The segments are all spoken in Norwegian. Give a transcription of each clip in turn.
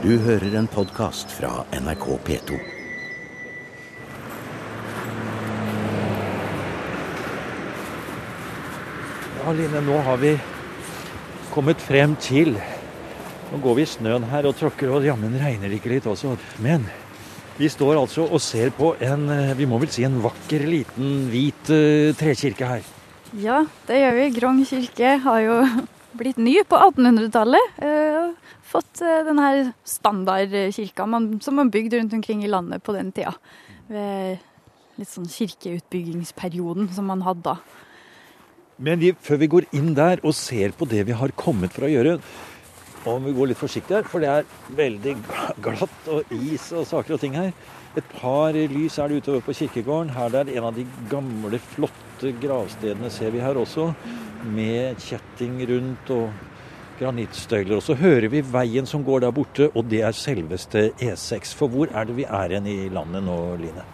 Du hører en podkast fra NRK P2. Ja, Line, nå har vi kommet frem til Nå går vi i snøen her og tråkker, og jammen regner det ikke litt også. Men vi står altså og ser på en eh, vi må vel si en vakker, liten, hvit uh, trekirke her. Ja, det gjør vi. Grong kirke har jo blitt ny på 1800-tallet. Uh, fått uh, denne standardkirka som man bygde rundt omkring i landet på den tida. Ved litt sånn kirkeutbyggingsperioden som man hadde da. Men vi, før vi går inn der og ser på det vi har kommet for å gjøre og vi går litt forsiktig her, for det er veldig glatt og is og saker og ting her. Et par lys er det utover på kirkegården. Her er en av de gamle, flotte gravstedene ser vi her også. Med kjetting rundt og granittstøyler. Og så hører vi veien som går der borte, og det er selveste E6. For hvor er det vi er igjen i landet nå, Line?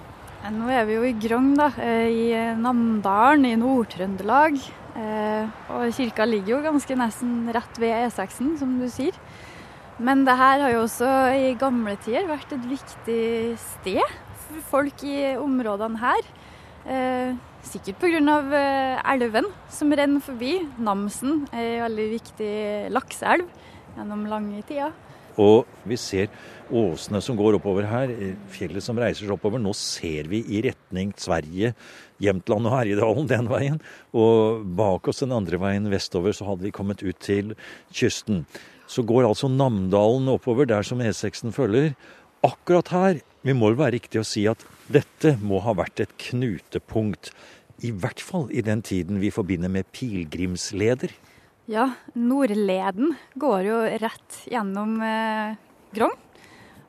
Nå er vi jo i Grong, da. Eh, I Namdalen i Nord-Trøndelag. Eh, og kirka ligger jo ganske nesten rett ved E6-en, som du sier. Men det her har jo også i gamle tider vært et viktig sted for folk i områdene her. Eh, sikkert pga. Eh, elven som renner forbi. Namsen er en veldig viktig lakseelv gjennom lange tider. Og vi ser åsene som går oppover her, fjellet som reiser seg oppover. Nå ser vi i retning Sverige, Jämtland og Herjedalen den veien. Og bak oss den andre veien vestover så hadde vi kommet ut til kysten. Så går altså Namdalen oppover, der som E6-en følger. Akkurat her, vi må vel være riktig å si at dette må ha vært et knutepunkt. I hvert fall i den tiden vi forbinder med pilegrimsleder. Ja, Nordleden går jo rett gjennom eh, Grong,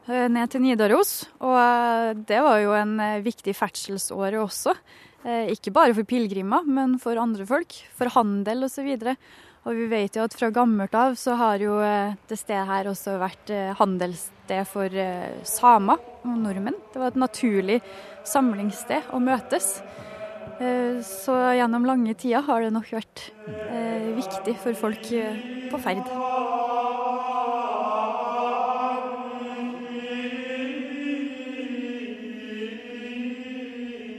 ned til Nidaros. Og eh, det var jo en eh, viktig ferdselsåre også. Eh, ikke bare for pilegrimer, men for andre folk. For handel osv. Og, og vi vet jo at fra gammelt av så har jo eh, det stedet her også vært handelssted for samer og nordmenn. Det var et naturlig samlingssted å møtes. Eh, så gjennom lange tider har det nok vært eh, viktig for folk eh, på ferd.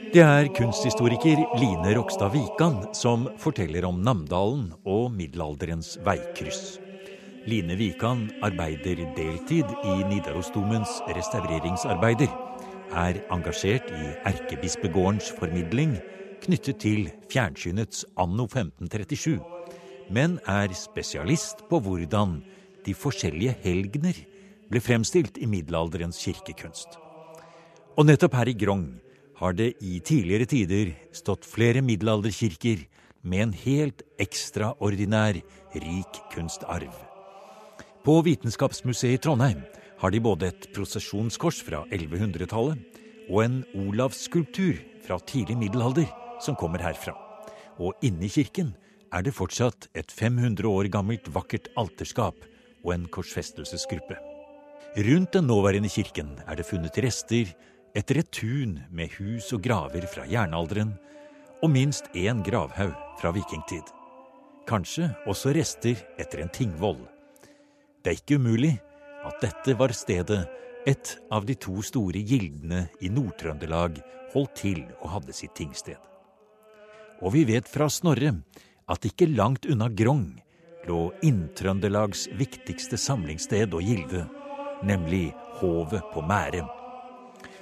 Det er kunsthistoriker Line Rokstad Wikan som forteller om Namdalen og middelalderens veikryss. Line Wikan arbeider deltid i Nidarosdomens restaureringsarbeider, er engasjert i erkebispegårdens formidling knyttet til fjernsynets Anno 1537, men er spesialist på hvordan de forskjellige helgener ble fremstilt i middelalderens kirkekunst. Og nettopp her i Grong har det i tidligere tider stått flere middelalderkirker med en helt ekstraordinær rik kunstarv. På Vitenskapsmuseet i Trondheim har de både et prosesjonskors fra 1100-tallet og en Olavsskulptur fra tidlig middelalder som kommer herfra. Og inne i kirken er det fortsatt et 500 år gammelt vakkert alterskap og en korsfestelsesgruppe. Rundt den nåværende kirken er det funnet rester et tun med hus og graver fra jernalderen, og minst én gravhaug fra vikingtid. Kanskje også rester etter en tingvoll. Det er ikke umulig at dette var stedet et av de to store gildene i Nord-Trøndelag holdt til og hadde sitt tingsted. Og vi vet fra Snorre at ikke langt unna Grong lå Inntrøndelags viktigste samlingssted og gilde, nemlig Hovet på Mære.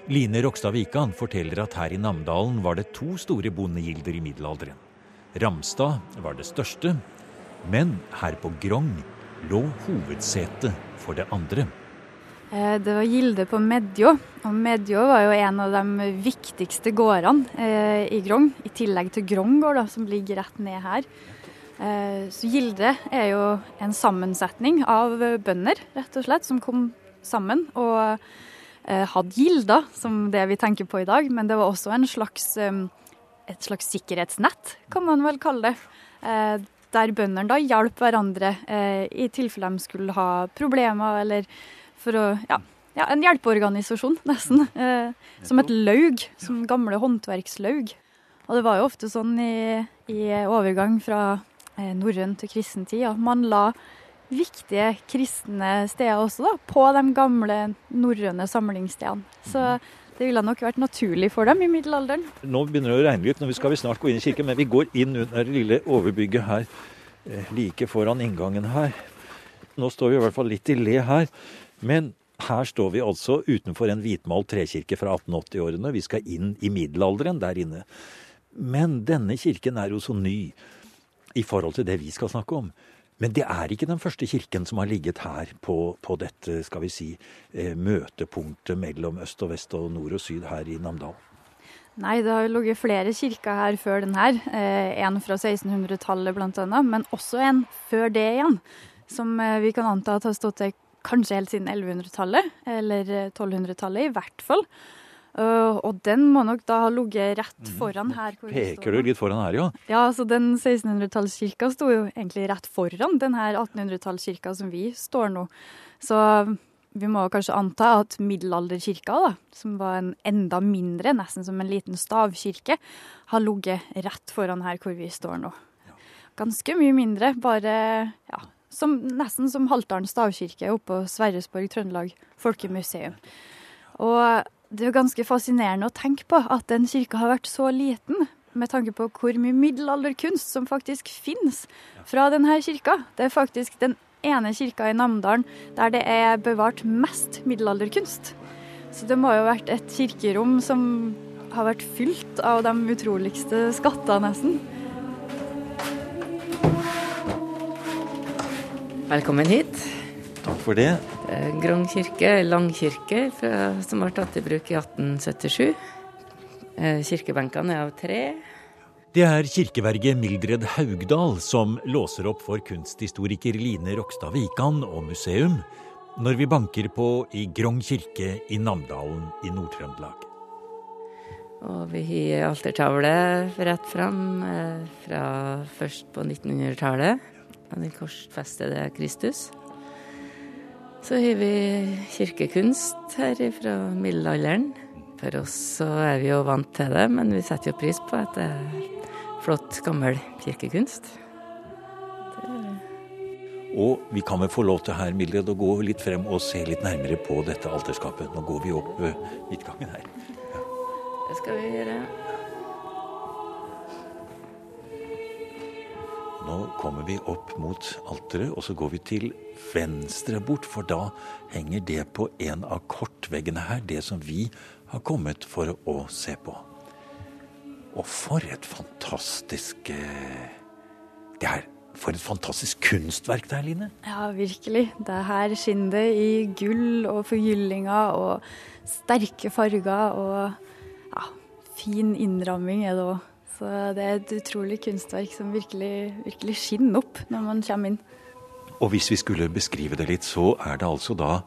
Line Rokstad Wikan forteller at her i Namdalen var det to store bondegilder i middelalderen. Ramstad var det største, men her på Grong lå hovedsetet for det andre. Eh, det var Gilde på Medjå. Og Medjå var jo en av de viktigste gårdene eh, i Grong, i tillegg til Grong gård, som ligger rett ned her. Eh, så Gilde er jo en sammensetning av bønder, rett og slett, som kom sammen og hadde gilder, som det vi tenker på i dag. Men det var også en slags, et slags sikkerhetsnett, kan man vel kalle det. Der bøndene da hjalp hverandre i tilfelle de skulle ha problemer eller for å Ja, ja en hjelpeorganisasjon, nesten. Eh, som et laug. Som gamle håndverkslaug. Og det var jo ofte sånn i, i overgang fra eh, norrøn til kristen tid at man la viktige kristne steder også, da, på de gamle norrøne samlingsstedene. Så det ville nok vært naturlig for dem i middelalderen. Nå begynner det å regne litt, vi skal vi snart gå inn i kirken, men vi går inn under det lille overbygget her, eh, like foran inngangen her. Nå står vi i hvert fall litt i le her, men her står vi altså utenfor en hvitmalt trekirke fra 1880-årene. Vi skal inn i middelalderen der inne. Men denne kirken er jo så ny i forhold til det vi skal snakke om. Men det er ikke den første kirken som har ligget her på, på dette skal vi si, eh, møtepunktet mellom øst og vest og nord og syd her i Namdal. Nei, det har ligget flere kirker her før den her. Eh, en fra 1600-tallet bl.a., men også en før det igjen. Som eh, vi kan anta at har stått der kanskje helt siden 1100-tallet, eller 1200-tallet eh, i hvert fall. Uh, og den må nok da ha ligget rett mm. foran her. Peker du litt foran her, ja? Ja, så den 1600-tallskirka sto jo egentlig rett foran den her 1800-tallskirka som vi står nå. Så vi må kanskje anta at middelalderkirka, da, som var en enda mindre, nesten som en liten stavkirke, har ligget rett foran her hvor vi står nå. Ganske mye mindre, bare ja, som, nesten som Haltdalen stavkirke oppe på Sverresborg Trøndelag folkemuseum. Og det er jo ganske fascinerende å tenke på at den kirka har vært så liten, med tanke på hvor mye middelalderkunst som faktisk finnes fra denne kirka. Det er faktisk den ene kirka i Namdalen der det er bevart mest middelalderkunst. Så det må jo ha vært et kirkerom som har vært fylt av de utroligste skatter, nesten. Velkommen hit. Takk for det. Grong kirke, langkirke, som ble tatt i bruk i 1877. Eh, kirkebenkene er av tre. Det er kirkeverget Mildred Haugdal som låser opp for kunsthistoriker Line Rokstad Wikan og museum når vi banker på i Grong kirke i Namdalen i Nord-Trøndelag. Og vi har altertavle rett fram eh, fra først på 1900-tallet. Den korsfestede Kristus. Så har vi kirkekunst her fra middelalderen. For oss så er vi jo vant til det, men vi setter jo pris på at det er flott, gammel kirkekunst. Og vi kan vel få lov til her, Mildred, å gå litt frem og se litt nærmere på dette alterskapet. Nå går vi opp uh, midtgangen her. Ja. Det skal vi gjøre. Nå kommer vi opp mot alteret, og så går vi til venstre bort, for da henger det på en av kortveggene her, det som vi har kommet for å se på. Og for et fantastisk eh, Det er for et fantastisk kunstverk det er, Line. Ja, virkelig. Det her skinner det i gull og forgyllinger og sterke farger og ja, fin innramming er det òg. Så det er et utrolig kunstverk som virkelig, virkelig skinner opp når man kommer inn. Og hvis vi skulle beskrive det litt, så er det altså da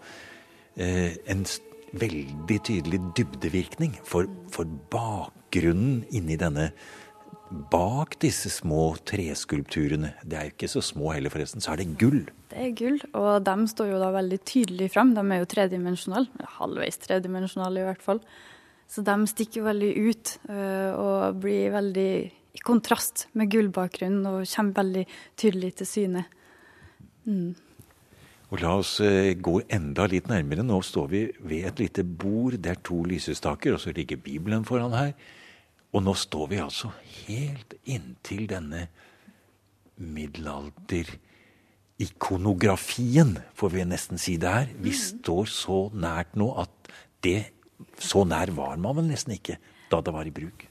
eh, en veldig tydelig dybdevirkning. For, for bakgrunnen inni denne Bak disse små treskulpturene, det er jo ikke så små heller forresten, så er det gull. Det er gull, og de står jo da veldig tydelig fram. De er jo tredimensjonale, halvveis tredimensjonale i hvert fall. Så de stikker veldig ut øh, og blir veldig i kontrast med gullbakgrunnen og kommer veldig tydelig til syne. Mm. Og La oss eh, gå enda litt nærmere. Nå står vi ved et lite bord. Det er to lysestaker, og så ligger Bibelen foran her. Og nå står vi altså helt inntil denne middelalder-ikonografien, får vi nesten si det her. Vi mm. står så nært nå at det Så nær var man vel nesten ikke da det var i bruk.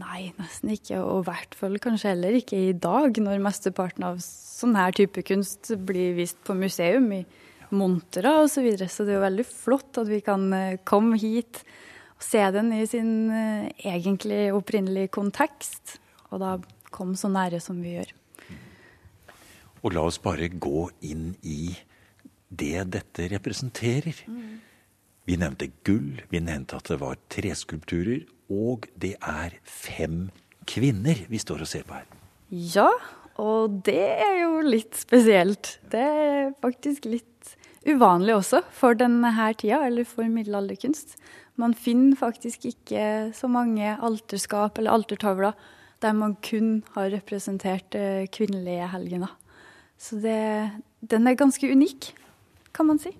Nei, nesten ikke. Og i hvert fall kanskje heller ikke i dag, når mesteparten av sånn her type kunst blir vist på museum i montere osv. Så, videre. så det er jo veldig flott at vi kan eh, komme hit og se den i sin eh, egentlig opprinnelige kontekst, og da komme så nære som vi gjør. Og la oss bare gå inn i det dette representerer. Mm. Vi nevnte gull, vi nevnte at det var treskulpturer, og det er fem kvinner vi står og ser på her. Ja, og det er jo litt spesielt. Det er faktisk litt uvanlig også for denne tida, eller for middelalderkunst. Man finner faktisk ikke så mange alterskap eller altertavler der man kun har representert eh, kvinnelige helgener. Så det, den er ganske unik, kan man si.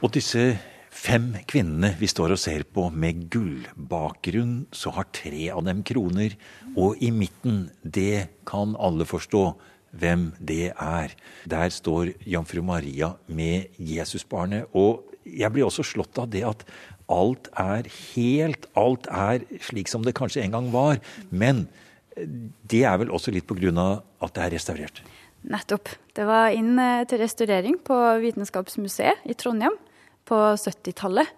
Og disse fem kvinnene vi står og ser på med gullbakgrunn, så har tre av dem kroner. Og i midten, det kan alle forstå hvem det er. Der står jomfru Maria med Jesusbarnet. Og jeg blir også slått av det at alt er helt, alt er slik som det kanskje en gang var. Men det er vel også litt på grunn av at det er restaurert? Nettopp. Det var inn eh, til restaurering på Vitenskapsmuseet i Trondheim på 70-tallet.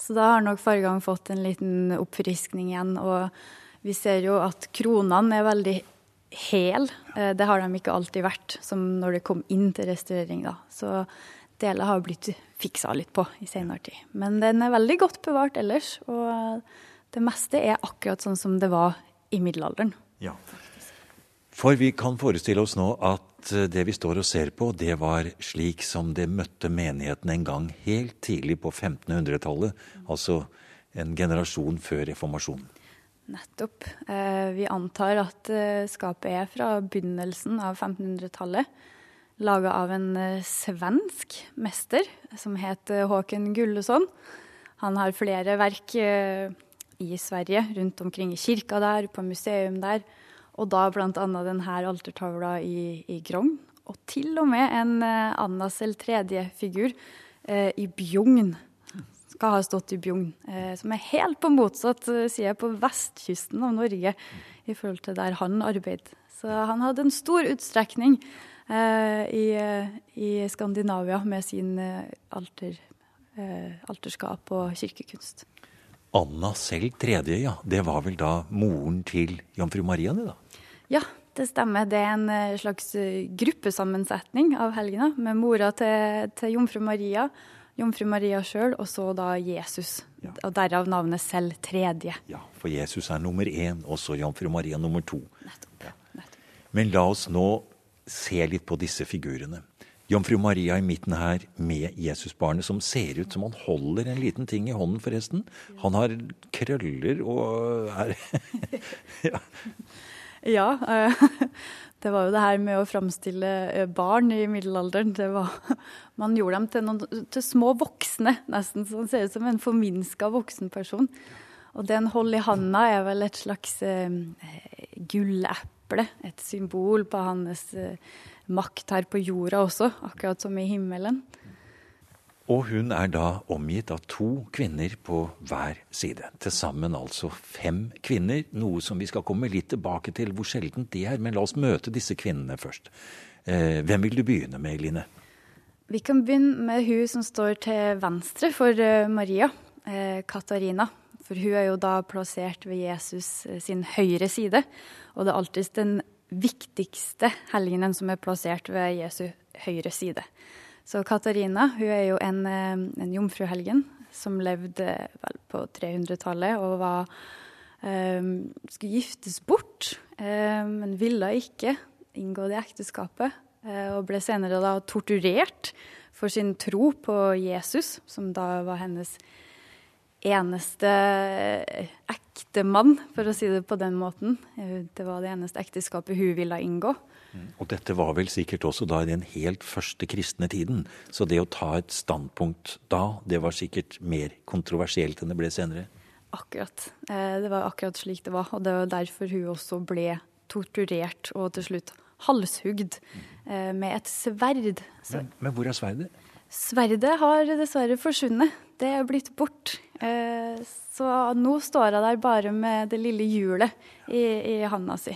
Så da har nok fargene fått en liten oppfriskning igjen. Og vi ser jo at kronene er veldig hel. Eh, det har de ikke alltid vært, som når det kom inn til restaurering. da. Så deler har blitt fiksa litt på i senere tid. Men den er veldig godt bevart ellers. Og det meste er akkurat sånn som det var i middelalderen. Ja. For vi kan forestille oss nå at eh, det vi står og ser på, det var slik som det møtte menigheten en gang helt tidlig på 1500-tallet. Altså en generasjon før reformasjonen. Nettopp. Eh, vi antar at eh, skapet er fra begynnelsen av 1500-tallet. Laga av en svensk mester som het Håken Gullesson. Han har flere verk i Sverige, rundt omkring i kirka der, på museum der. Og da bl.a. denne altertavla i, i Grong. Og til og med en eh, Annasel tredje-figur eh, i Bjugn. Skal ha stått i Bjugn. Eh, som er helt på motsatt eh, side, på vestkysten av Norge, i forhold til der han arbeidet. Så han hadde en stor utstrekning eh, i, eh, i, Skandinavia med sin alter, alterskap og kirkekunst. Anna selv tredje, ja. Det var vel da moren til jomfru Maria, det da? Ja, det stemmer. Det er en eh, slags eh, gruppesammensetning av helgena med mora til, til jomfru Maria, jomfru Maria sjøl, og så da Jesus. Ja. Og derav navnet selv tredje. Ja, for Jesus er nummer én, og så jomfru Maria nummer to. Nettopp. Ja. Nettopp. Men la oss nå se litt på disse figurene. Jomfru Maria i midten her med Jesusbarnet, som ser ut som han holder en liten ting i hånden, forresten. Han har krøller og er Ja. ja uh, det var jo det her med å framstille eh, barn i middelalderen. Var, man gjorde dem til, noen, til, små voksne, nesten. Så han ser ut som en forminska voksenperson. Og det hold i handa, er vel et slags uh, gulleple. Et symbol på hans uh, makt her på jorda også, akkurat som i himmelen. Og hun er da omgitt av to kvinner på hver side. Til sammen altså fem kvinner, noe som vi skal komme litt tilbake til hvor sjeldent det er. Men la oss møte disse kvinnene først. Eh, hvem vil du begynne med, Line? Vi kan begynne med hun som står til venstre for eh, Maria, eh, Katarina. For hun er jo da plassert ved Jesus eh, sin høyre side. Og det er alltid den viktigste helgenen som er plassert ved Jesu høyre side. Så Katarina hun er jo en, eh, en jomfruhelgen som levde vel på 300-tallet og var um, skulle giftes bort, um, men ville ikke inngå det ekteskapet. Og ble senere da torturert for sin tro på Jesus, som da var hennes eneste ektemann, for å si det på den måten. Det var det eneste ekteskapet hun ville inngå. Mm. Og dette var vel sikkert også da i den helt første kristne tiden. Så det å ta et standpunkt da, det var sikkert mer kontroversielt enn det ble senere? Akkurat. Eh, det var akkurat slik det var. Og det var derfor hun også ble torturert og til slutt halshugd eh, med et sverd. Men, men hvor er sverdet? Sverdet har dessverre forsvunnet. Det er blitt bort. Eh, så nå står hun der bare med det lille hjulet i, i handa si.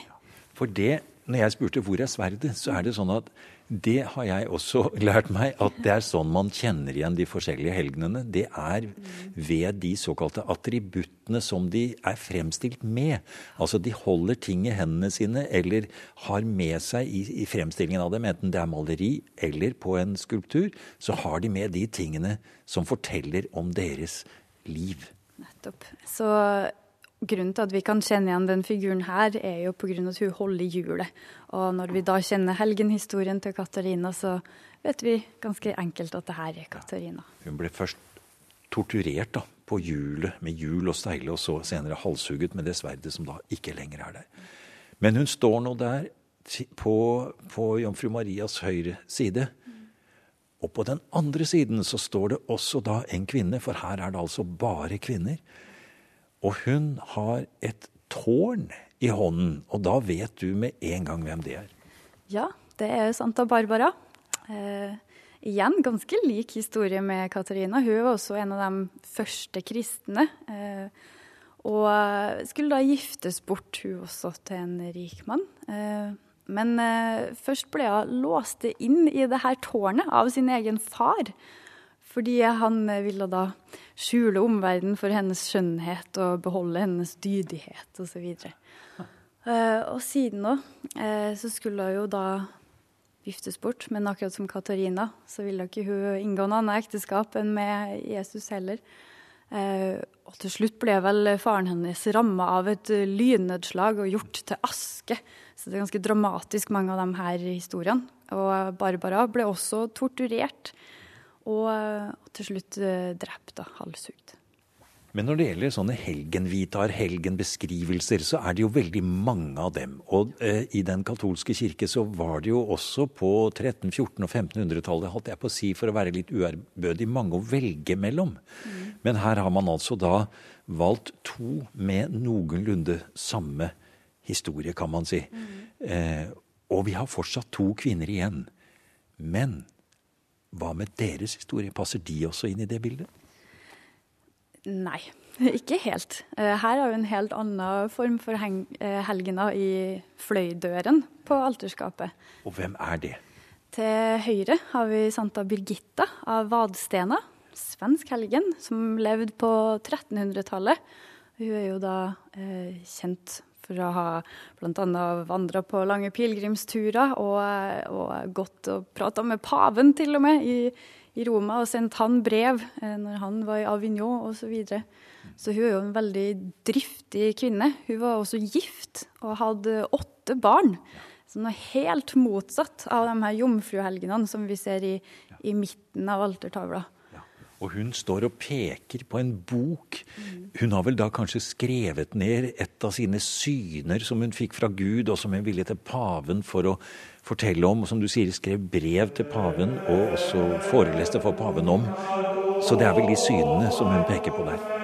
For det, når jeg spurte hvor er sverdet, så er det sånn at det har jeg også lært meg, at det er sånn man kjenner igjen de forskjellige helgenene. Det er ved de såkalte attributtene som de er fremstilt med. Altså de holder ting i hendene sine eller har med seg i, i fremstillingen av dem, enten det er maleri eller på en skulptur, så har de med de tingene som forteller om deres liv. Nettopp. Så Grunnen til at vi kan kjenne igjen den figuren her, er jo pga. at hun holder hjulet. Og når vi da kjenner helgenhistorien til Katarina, så vet vi ganske enkelt at det her er Katarina. Hun ble først torturert da, på hjulet med hjul og steile, og så senere halshugget med det sverdet som da ikke lenger er der. Men hun står nå der på, på jomfru Marias høyre side. Og på den andre siden så står det også da en kvinne, for her er det altså bare kvinner. Og hun har et tårn i hånden, og da vet du med en gang hvem det er. Ja, det er Santa Barbara. Eh, igjen ganske lik historie med Katarina. Hun var også en av de første kristne. Eh, og skulle da giftes bort, hun også, til en rik mann. Eh, men eh, først ble hun låst inn i det her tårnet av sin egen far. Fordi han ville da skjule omverdenen for hennes skjønnhet og beholde hennes dydighet osv. Uh, og siden nå uh, så skulle hun jo da giftes bort, men akkurat som Katarina så ville ikke hun inngå noe annet ekteskap enn med Jesus heller. Og til slutt ble vel faren hennes ramma av et lynnedslag og gjort til aske. Så det er ganske dramatisk, mange av de her historiene. Og Barbara ble også torturert og, og til slutt eh, drept og halshugd. Men når det gjelder sånne helgenvitar, helgenbeskrivelser, så er det jo veldig mange av dem. Og eh, i den katolske kirke så var det jo også på 13-, 14- og 1500-tallet, holdt jeg på å si for å være litt uærbødig, mange å velge mellom. Mm. Men her har man altså da valgt to med noenlunde samme historie, kan man si. Mm. Eh, og vi har fortsatt to kvinner igjen. Men hva med deres historie? Passer de også inn i det bildet? Nei, ikke helt. Eh, her har vi en helt annen form for eh, helgener i fløydøren på alterskapet. Og hvem er det? Til høyre har vi Santa Birgitta av Vadstena, svensk helgen, som levde på 1300-tallet. Hun er jo da eh, kjent for å ha bl.a. vandra på lange pilegrimsturer og, og gått og prata med paven til og med i, i, Roma og sendt han brev eh, når han var i Avignon osv. Så, videre. så hun er jo en veldig driftig kvinne. Hun var også gift og hadde åtte barn. Så noe helt motsatt av de her jomfruhelgenene som vi ser i, i midten av altertavla. Og hun står og peker på en bok. Hun har vel da kanskje skrevet ned et av sine syner som hun fikk fra Gud, og som hun ville til paven for å fortelle om. Og som du sier, skrev brev til paven, og også foreleste for paven om. Så det er vel de synene som hun peker på der.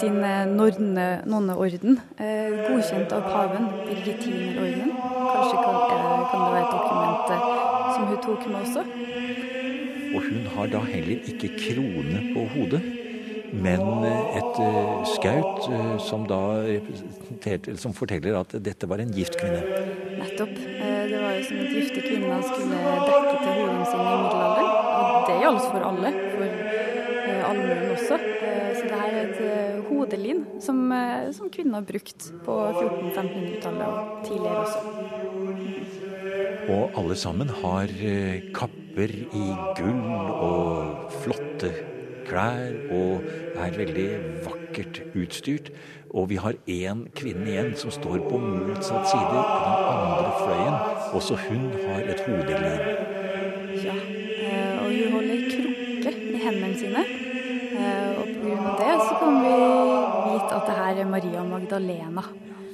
Sin eh, nonneorden eh, godkjent av paven, Birgitinerordenen. Kanskje kan, eh, kan det være et dokument eh, som hun tok med også. Og hun har da heller ikke krone på hodet, men et uh, skaut uh, som da som forteller at dette var en gift kvinne. Nettopp. Uh, det var jo som at gifte kvinner skulle dekke til hodene sine i middelalderen. Og det gjaldt for alle, for allmuen også. Så det her er et hodelin som, som kvinner har brukt på 1400-1500-tallet og tidligere også. Og alle sammen har eh, kapper i gull og flotte klær og er veldig vakkert utstyrt. Og vi har én kvinne igjen som står på motsatt side, på den andre fløyen. Også hun har et hodelin. Ja, eh, og hun holder krukke i hendene sine. Eh, og pga. det så kan vi vite at det her er Maria Magdalena.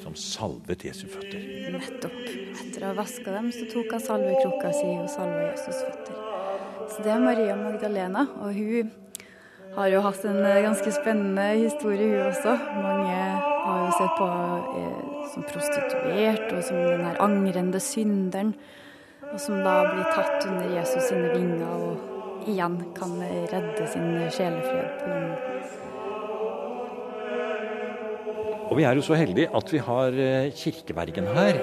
Som salvet Jesu føtter. Nettopp. Etter å ha vaska dem, så tok hun salvekrukka si og salva Jesus' føtter. Så det er Maria Magdalena, og hun har jo hatt en eh, ganske spennende historie, hun også. Mange har jo sett på eh, som prostituert og som den her angrende synderen. Og som da blir tatt under Jesus sine vinger og igjen kan redde sin sjelefred på den måten. Og vi er jo så heldige at vi har eh, kirkevergen her.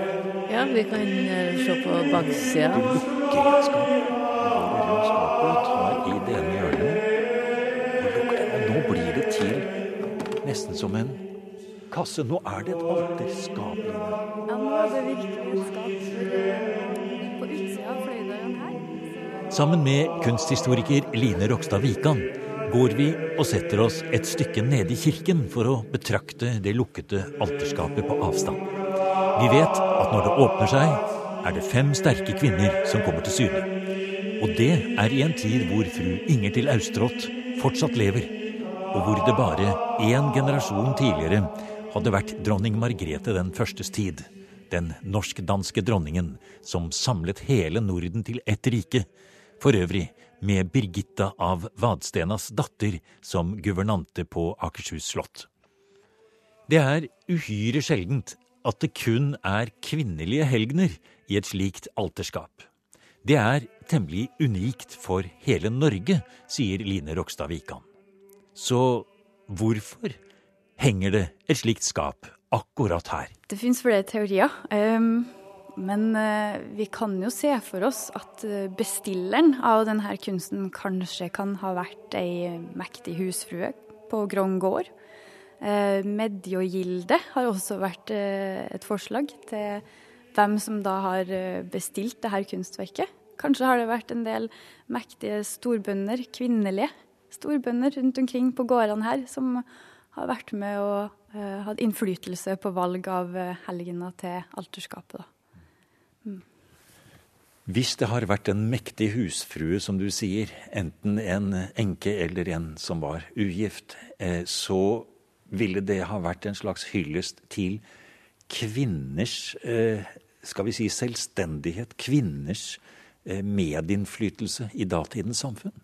Ja, vi kan eh, se på baksida. Du lukker et skap. Går rundt skapet og tar i det ene hjørnet. Og lukker det. Og nå blir det til nesten som en kasse. Nå er det et alterskap. Ja, nå er det virkelig et skap. Eh, på utsida av fløydøren her. Sammen med kunsthistoriker Line Rokstad Wikan går vi og setter oss et stykke nede i kirken for å betrakte det lukkede alterskapet på avstand. Vi vet at når det åpner seg, er det fem sterke kvinner som kommer til syne. Og det er i en tid hvor fru Inger til Austrått fortsatt lever, og hvor det bare én generasjon tidligere hadde vært dronning Margrethe den førstes tid. den norsk-danske dronningen som samlet hele Norden til ett rike, for øvrig med Birgitta av Vadstenas datter som guvernante på Akershus slott. Det er uhyre sjeldent at det kun er kvinnelige helgener i et slikt alterskap. Det er temmelig unikt for hele Norge, sier Line Rokstad Wikan. Så hvorfor henger det et slikt skap akkurat her? Det fins flere teorier. Um, men uh, vi kan jo se for oss at eh, bestilleren av denne kunsten kanskje kan ha vært ei mektig husfrue på Grong gård. Uh, Medjogilde har også vært et forslag til hvem som da har bestilt dette kunstverket. Kanskje har det vært en del mektige storbønder, kvinnelige storbønder rundt omkring på gårdene her, som har vært med og hatt innflytelse på valg av helgener til alterskapet. Mm. Hvis det har vært en mektig husfrue, som du sier, enten en enke eller en som var ugift, eh, så ville det ha vært en slags hyllest til kvinners eh, skal vi si selvstendighet, kvinners eh, medinnflytelse i datidens samfunn.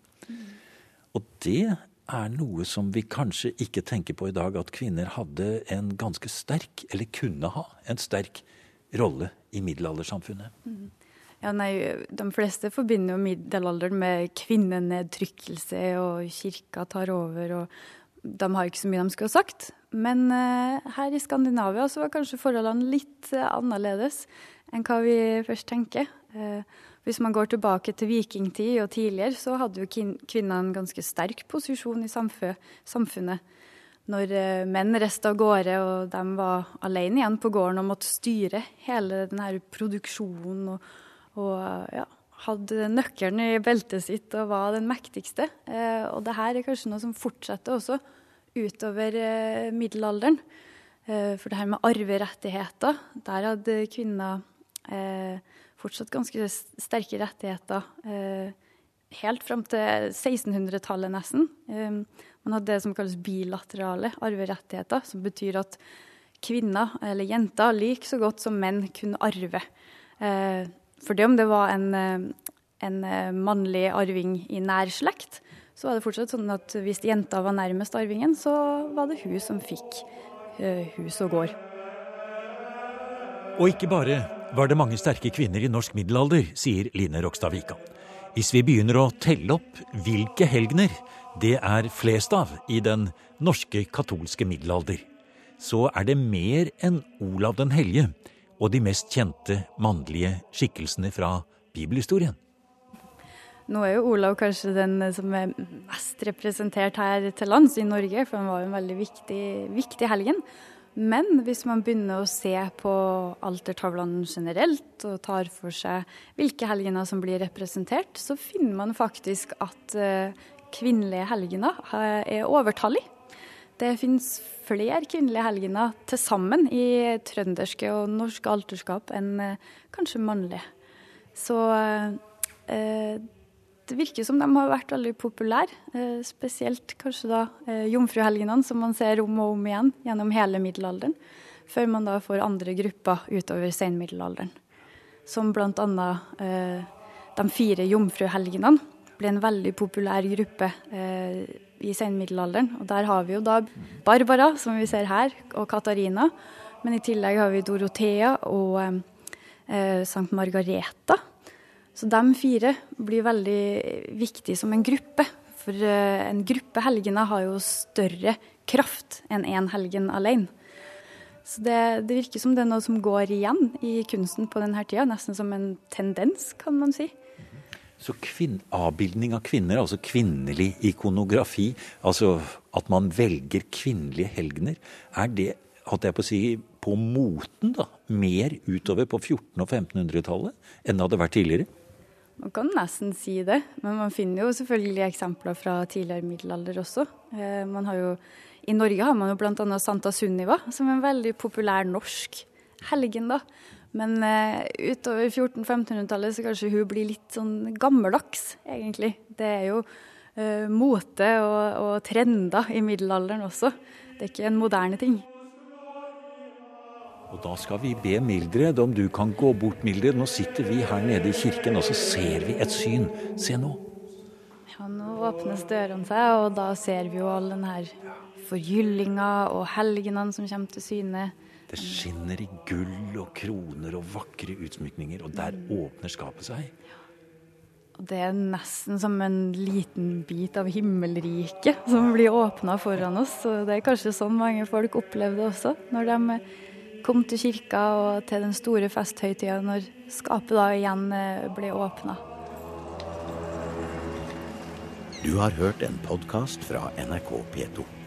Og det er noe som vi kanskje ikke tenker på i dag, at kvinner hadde en ganske sterk, eller kunne ha, en sterk rolle i middelaldersamfunnet. Mm. Ja, nei, De fleste forbinder jo middelalderen med kvinnenedtrykkelse, og kirka tar over, og de har ikke så mye de skulle ha sagt. Men uh, her i Skandinavia så var kanskje forholdene litt uh, annerledes enn hva vi først tenker. Uh, hvis man går tilbake til vikingtid og tidligere, så hadde jo kvinner en ganske sterk posisjon i samfunnet. Når eh, menn reiste av gårde og de var alene igjen på gården og måtte styre hele denne produksjonen og, og ja, hadde nøkkelen i beltet sitt og var den mektigste. Eh, og det her er kanskje noe som fortsetter også utover eh, middelalderen. For det her med arverettigheter, der hadde kvinner fortsatt ganske sterke rettigheter eh, helt fram til 1600-tallet nesten. Eh, man hadde det som kalles bilaterale arverettigheter, som betyr at kvinner, eller jenter, like så godt som menn kunne arve. Eh, for det om det var en, eh, en eh, mannlig arving i nær slekt, så var det fortsatt sånn at hvis jenta var nærmest arvingen, så var det hun som fikk hus og gård. Og ikke bare var det mange sterke kvinner i norsk middelalder, sier Line Rokstad Wikan. Hvis vi begynner å telle opp hvilke helgener det er flest av i den norske katolske middelalder, så er det mer enn Olav den hellige og de mest kjente mannlige skikkelsene fra bibelhistorien. Nå er jo Olav kanskje den som er mest representert her til lands i Norge, for han var jo en veldig viktig, viktig helgen. Men hvis man begynner å se på altertavlene generelt, og tar for seg hvilke helgener som blir representert, så finner man faktisk at eh, kvinnelige helgener eh, er overtallig. Det finnes flere kvinnelige helgener til sammen i trønderske og norske alterskap enn eh, kanskje mannlige. Så eh, det virker som de har vært veldig populære. Eh, spesielt kanskje da eh, jomfruhelgenene, som man ser om og om igjen gjennom hele middelalderen. Før man da får andre grupper utover senmiddelalderen. Som bl.a. Eh, de fire jomfruhelgenene ble en veldig populær gruppe i senmiddelalderen. Og der har vi jo da Barbara, som vi ser her, og Katarina. Men i tillegg har vi Dorothea og Sankt Margareta så de fire blir veldig viktige som en gruppe. For eh, en gruppe helgener har jo større kraft enn én en helgen alene. Så det, det, virker som det er noe som går igjen i kunsten på denne tida. Nesten som en tendens, kan man si. Så avbildning av kvinner, altså kvinnelig ikonografi, altså at man velger kvinnelige helgener, er det holdt jeg på å si, på moten da, mer utover på 1400- og 1500-tallet enn det hadde vært tidligere? Man kan nesten si det, men man finner jo selvfølgelig eksempler fra tidligere middelalder også. Eh, jo, I Norge har man jo bl.a. Santa Sunniva, som er en veldig populær norsk helgen. da. Men uh, utover 1400-1500-tallet så kanskje hun blir litt sånn gammeldags, egentlig. Det er jo uh, mote og, og trender i middelalderen også. Det er ikke en moderne ting. Og da skal vi be Mildred om du kan gå bort, Mildred. Nå sitter vi her nede i kirken, og så ser vi et syn. Se nå. Ja, nå åpnes dørene seg, og da ser vi jo all den her forgyllinga og helgenene som kommer til syne. Det skinner i gull og kroner og vakre utsmykninger, og der åpner skapet seg. Og det er nesten som en liten bit av himmelriket som blir åpna foran oss. Og det er kanskje sånn mange folk opplevde det også, når de kom til kirka og til den store festhøytida, når skapet da igjen eh, ble åpna. Du har hørt en podkast fra NRK P2.